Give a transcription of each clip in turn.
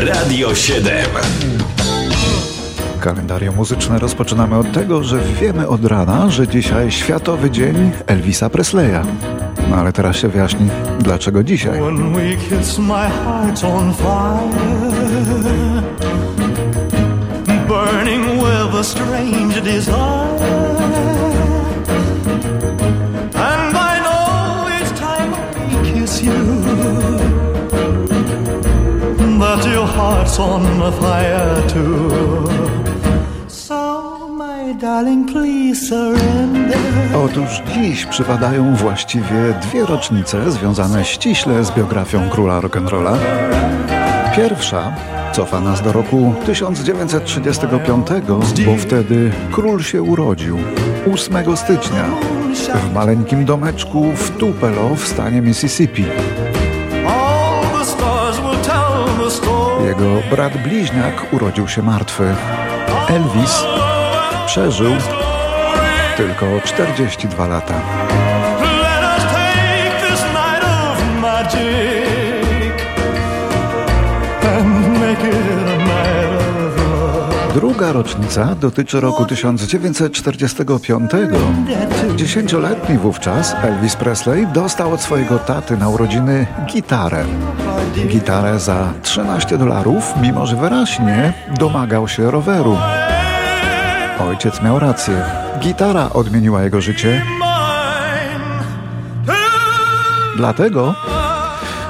Radio 7. Kalendarium muzyczne rozpoczynamy od tego, że wiemy od rana, że dzisiaj Światowy Dzień Elvisa Presleya. No ale teraz się wyjaśni, dlaczego dzisiaj. When we kiss, my heart's on fire, burning with a strange desire. Your heart's on fire too. So, my darling, please surrender. Otóż dziś przypadają właściwie dwie rocznice związane ściśle z biografią króla rock'n'rolla. Pierwsza cofa nas do roku 1935, bo wtedy król się urodził 8 stycznia w maleńkim domeczku w Tupelo w stanie Mississippi. Jego brat bliźniak urodził się martwy. Elvis przeżył tylko 42 lata. Druga rocznica dotyczy roku 1945. Dziesięcioletni wówczas Elvis Presley dostał od swojego taty na urodziny gitarę. Gitarę za 13 dolarów, mimo że wyraźnie domagał się roweru. Ojciec miał rację. Gitara odmieniła jego życie, dlatego,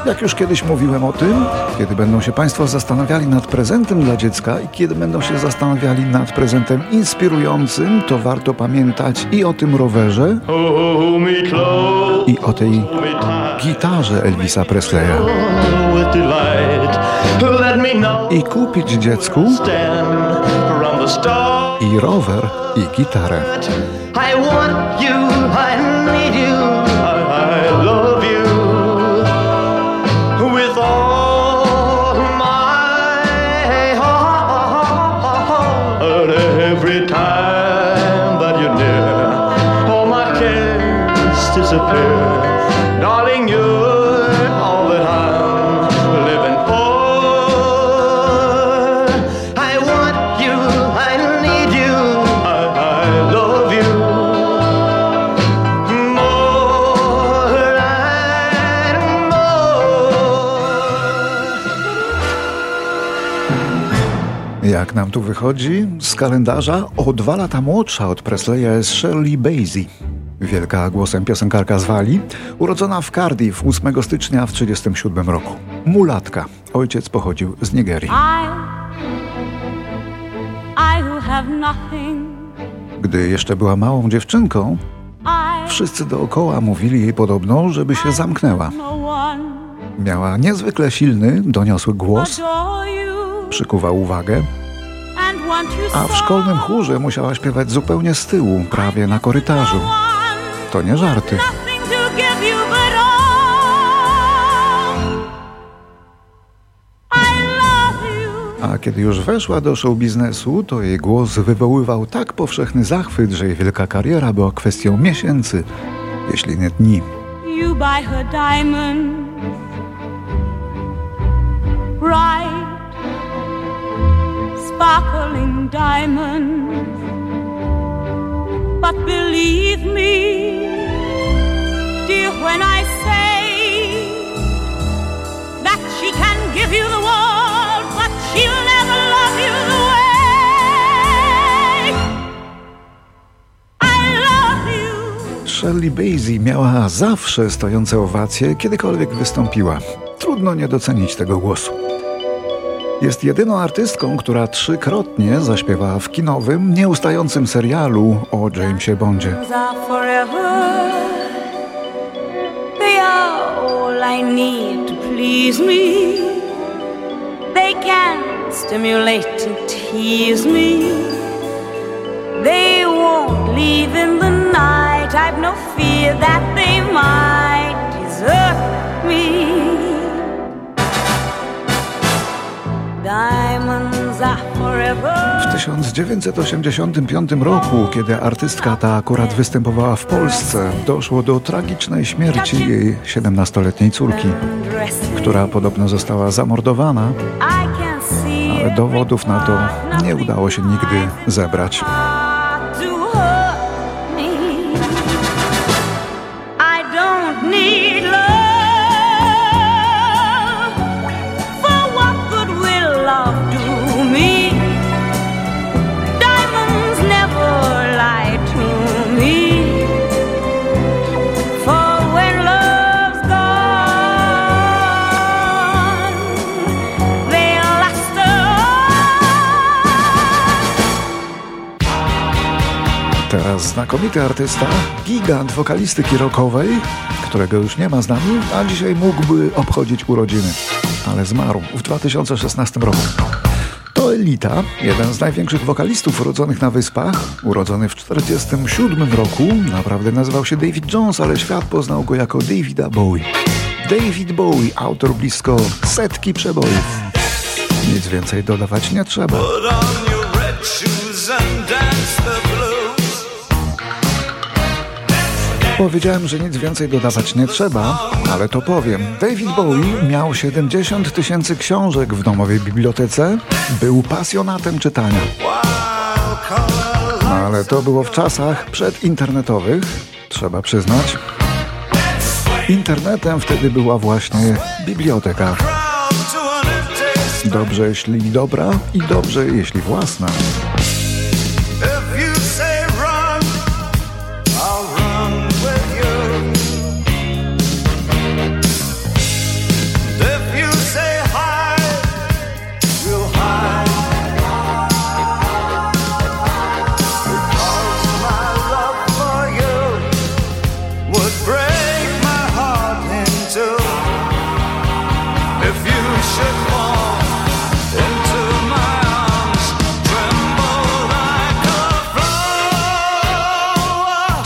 jak już kiedyś mówiłem o tym, kiedy będą się Państwo zastanawiali nad prezentem dla dziecka i kiedy będą się zastanawiali nad prezentem inspirującym, to warto pamiętać i o tym rowerze, hold me close, i o tej gitarze Elvisa Presleya. I kupić dziecku i rower, i gitarę. Jak nam tu wychodzi? Z kalendarza o dwa lata młodsza od Presleya jest Shirley Bassey. Wielka głosem piosenkarka z Walii, urodzona w Cardiff 8 stycznia w 1937 roku. Mulatka. Ojciec pochodził z Nigerii. Gdy jeszcze była małą dziewczynką, wszyscy dookoła mówili jej podobno, żeby się zamknęła. no Miała niezwykle silny, doniosły głos, przykuwał uwagę, a w szkolnym chórze musiała śpiewać zupełnie z tyłu, prawie na korytarzu. To nie żarty. A kiedy już weszła do show biznesu, to jej głos wywoływał tak powszechny zachwyt, że jej wielka kariera była kwestią miesięcy, jeśli nie dni. You buy her diamonds, bright, sparkling diamonds. But believe me, dear, when I say that she can give you the world, but she'll never love you the way I love you. Shirley Bassey miała zawsze stojące owacje, kiedykolwiek wystąpiła. Trudno nie docenić tego głosu. Jest jedyną artystką, która trzykrotnie zaśpiewała w kinowym, nieustającym serialu o Jamesie Bondzie. They won't leave in the night. I've no fear that they might W 1985 roku, kiedy artystka ta akurat występowała w Polsce, doszło do tragicznej śmierci jej 17-letniej córki, która podobno została zamordowana, ale dowodów na to nie udało się nigdy zebrać. Teraz znakomity artysta, gigant wokalistyki rockowej, którego już nie ma z nami, a dzisiaj mógłby obchodzić urodziny, ale zmarł w 2016 roku. To Elita, jeden z największych wokalistów urodzonych na Wyspach, urodzony w 1947 roku, naprawdę nazywał się David Jones, ale świat poznał go jako Davida Bowie. David Bowie, autor blisko setki przebojów. Nic więcej dodawać nie trzeba. Powiedziałem, że nic więcej dodawać nie trzeba, ale to powiem. David Bowie miał 70 tysięcy książek w domowej bibliotece, był pasjonatem czytania. No, ale to było w czasach przedinternetowych, trzeba przyznać. Internetem wtedy była właśnie biblioteka. Dobrze, jeśli dobra i dobrze, jeśli własna.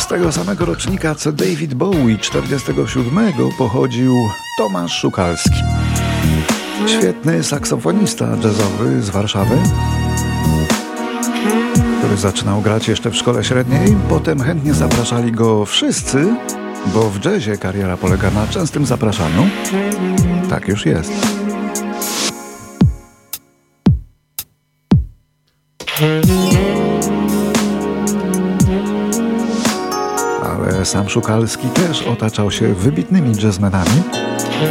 Tego samego rocznika co David Bowie 47 pochodził Tomasz Szukalski. Świetny saksofonista jazzowy z Warszawy, który zaczynał grać jeszcze w szkole średniej. Potem chętnie zapraszali go wszyscy, bo w jazzie kariera polega na częstym zapraszaniu. Tak już jest. Sam Szukalski też otaczał się wybitnymi jazzmenami.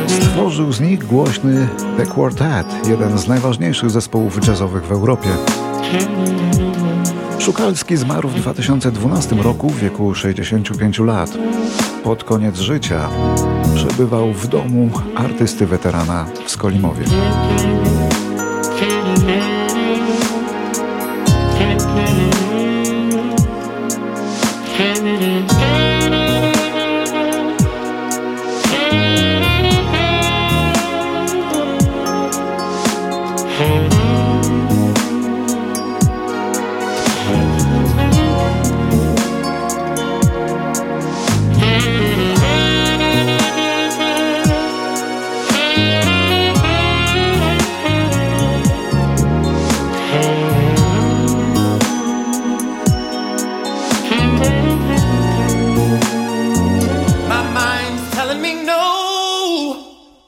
Stworzył z nich głośny The Quartet, jeden z najważniejszych zespołów jazzowych w Europie. Szukalski zmarł w 2012 roku w wieku 65 lat. Pod koniec życia przebywał w domu artysty weterana w Skolimowie.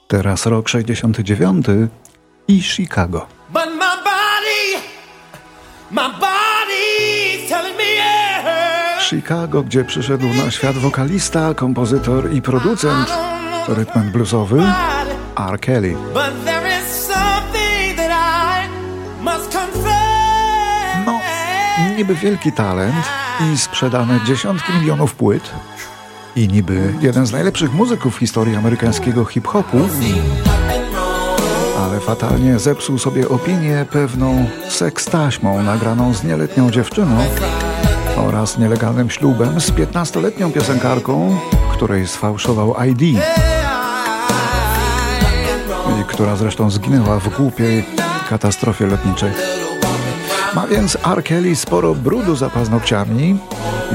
Teraz rok 69 i Chicago. Chicago, gdzie przyszedł na świat wokalista, kompozytor i producent rytm bluesowy R. Kelly. No, niby wielki talent i sprzedane dziesiątki milionów płyt, i niby jeden z najlepszych muzyków w historii amerykańskiego hip-hopu, ale fatalnie zepsuł sobie opinię pewną sekstaśmą nagraną z nieletnią dziewczyną oraz nielegalnym ślubem z 15-letnią piosenkarką, której sfałszował ID i która zresztą zginęła w głupiej katastrofie lotniczej. Ma więc R. Kelly sporo brudu za paznokciami.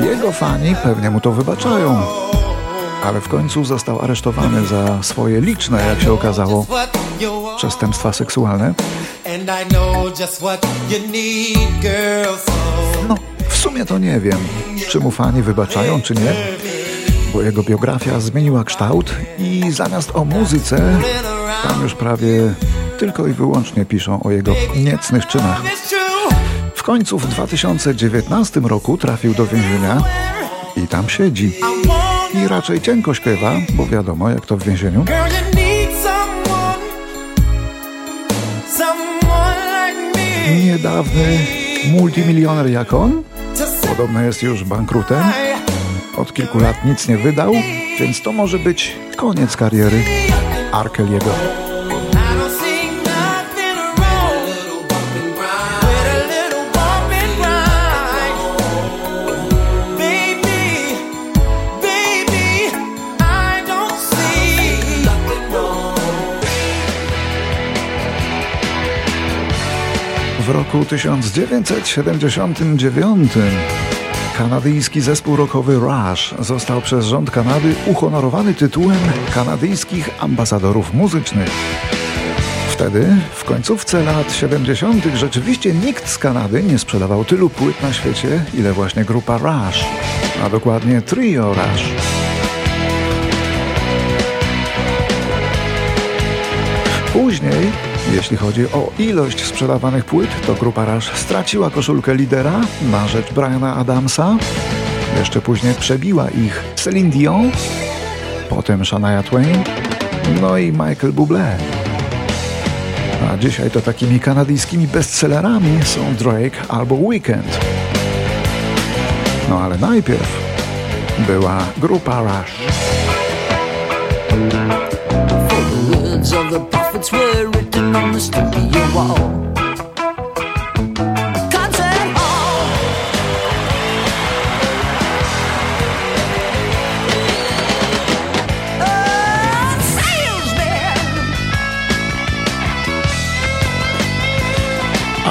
Jego fani pewnie mu to wybaczają. Ale w końcu został aresztowany za swoje liczne, jak się okazało, przestępstwa seksualne. No, w sumie to nie wiem, czy mu fani wybaczają, czy nie, bo jego biografia zmieniła kształt i zamiast o muzyce, tam już prawie tylko i wyłącznie piszą o jego niecnych czynach. W końcu w 2019 roku trafił do więzienia i tam siedzi. I raczej cienko śpiewa, bo wiadomo jak to w więzieniu. Niedawny multimilioner jak on, podobno jest już bankrutem, od kilku lat nic nie wydał, więc to może być koniec kariery Arkeliego. W roku 1979 kanadyjski zespół rockowy Rush został przez rząd Kanady uhonorowany tytułem kanadyjskich ambasadorów muzycznych. Wtedy, w końcówce lat 70., rzeczywiście nikt z Kanady nie sprzedawał tylu płyt na świecie, ile właśnie grupa Rush, a dokładnie trio Rush. Później jeśli chodzi o ilość sprzedawanych płyt, to grupa Rush straciła koszulkę lidera na rzecz Briana Adamsa. Jeszcze później przebiła ich Celine Dion, potem Shania Twain, no i Michael Bublé. A dzisiaj to takimi kanadyjskimi bestsellerami są Drake albo Weekend. No ale najpierw była grupa Rush. Of the prophets were written on the studio wall.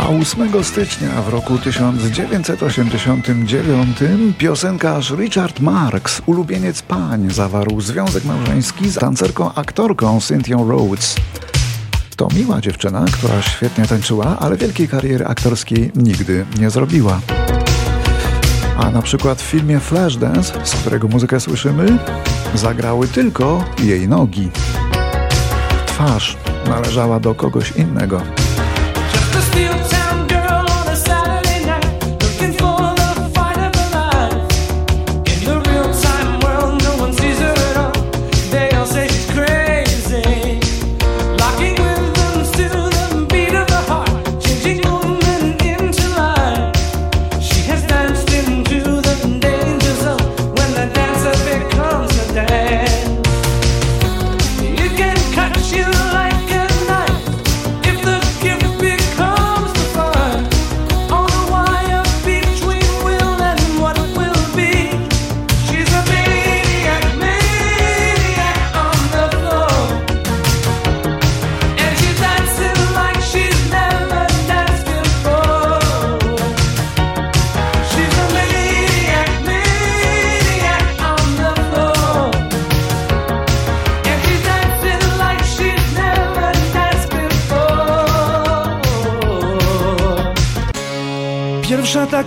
A 8 stycznia w roku 1989 piosenkarz Richard Marx, ulubieniec pań, zawarł związek małżeński z tancerką aktorką Cynthią Rhodes. To miła dziewczyna, która świetnie tańczyła, ale wielkiej kariery aktorskiej nigdy nie zrobiła. A na przykład w filmie Flashdance, z którego muzykę słyszymy, zagrały tylko jej nogi. Twarz należała do kogoś innego.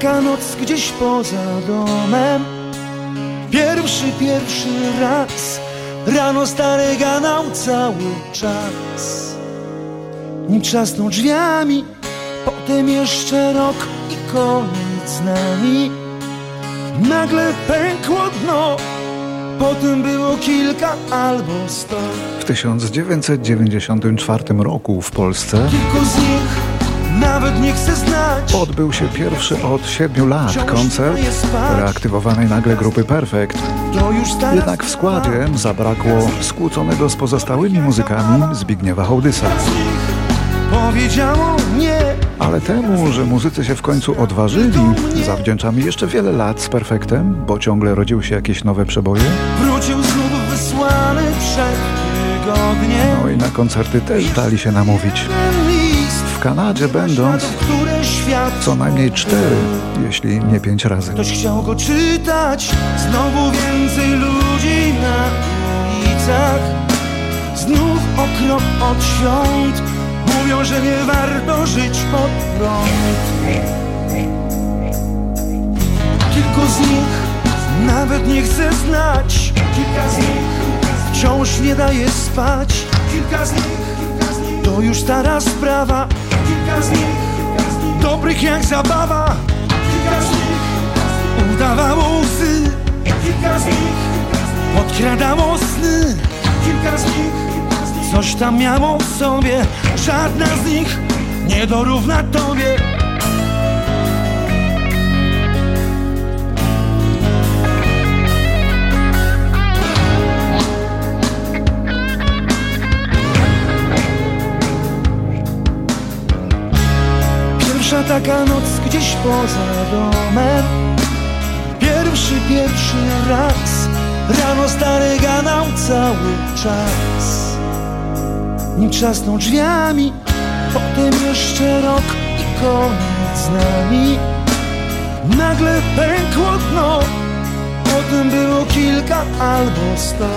Taka noc gdzieś poza domem. Pierwszy, pierwszy raz. Rano stary ganał cały czas. Nim trzasnął drzwiami Potem jeszcze rok i koniec z nami. Nagle pękło dno Potem było kilka albo sto. W 1994 roku w Polsce Kilku z nich nawet nie chcę znać. Odbył się pierwszy od siedmiu lat koncert reaktywowanej nagle grupy Perfect. Jednak w składzie zabrakło skłóconego z pozostałymi muzykami Zbigniewa Hołdysa. Powiedziało nie. Ale temu, że muzycy się w końcu odważyli, zawdzięczamy jeszcze wiele lat z Perfektem, bo ciągle rodziły się jakieś nowe przeboje. Wrócił znów wysłany przed tygodniem. No i na koncerty też dali się namówić. Kanadzie będąc co najmniej cztery, jeśli nie pięć razy. Ktoś chciał go czytać, znowu więcej ludzi na ulicach. Znów o krok od świąt, mówią, że nie warto żyć pod prąd. Kilku z nich nawet nie chcę znać, kilka z nich wciąż nie daje spać. Kilka z nich to już stara sprawa Kilka z nich, dobrych jak zabawa. Kilka z nich, udawało łzy. Kilka z nich, podkradało sny Kilka z nich, coś tam miało w sobie. Żadna z nich nie dorówna tobie taka noc gdzieś poza domem. Pierwszy, pierwszy raz. Rano stary ganał cały czas. Nim trzasnął drzwiami Potem jeszcze rok i koniec z nami. Nagle pękło dno Potem było kilka albo sto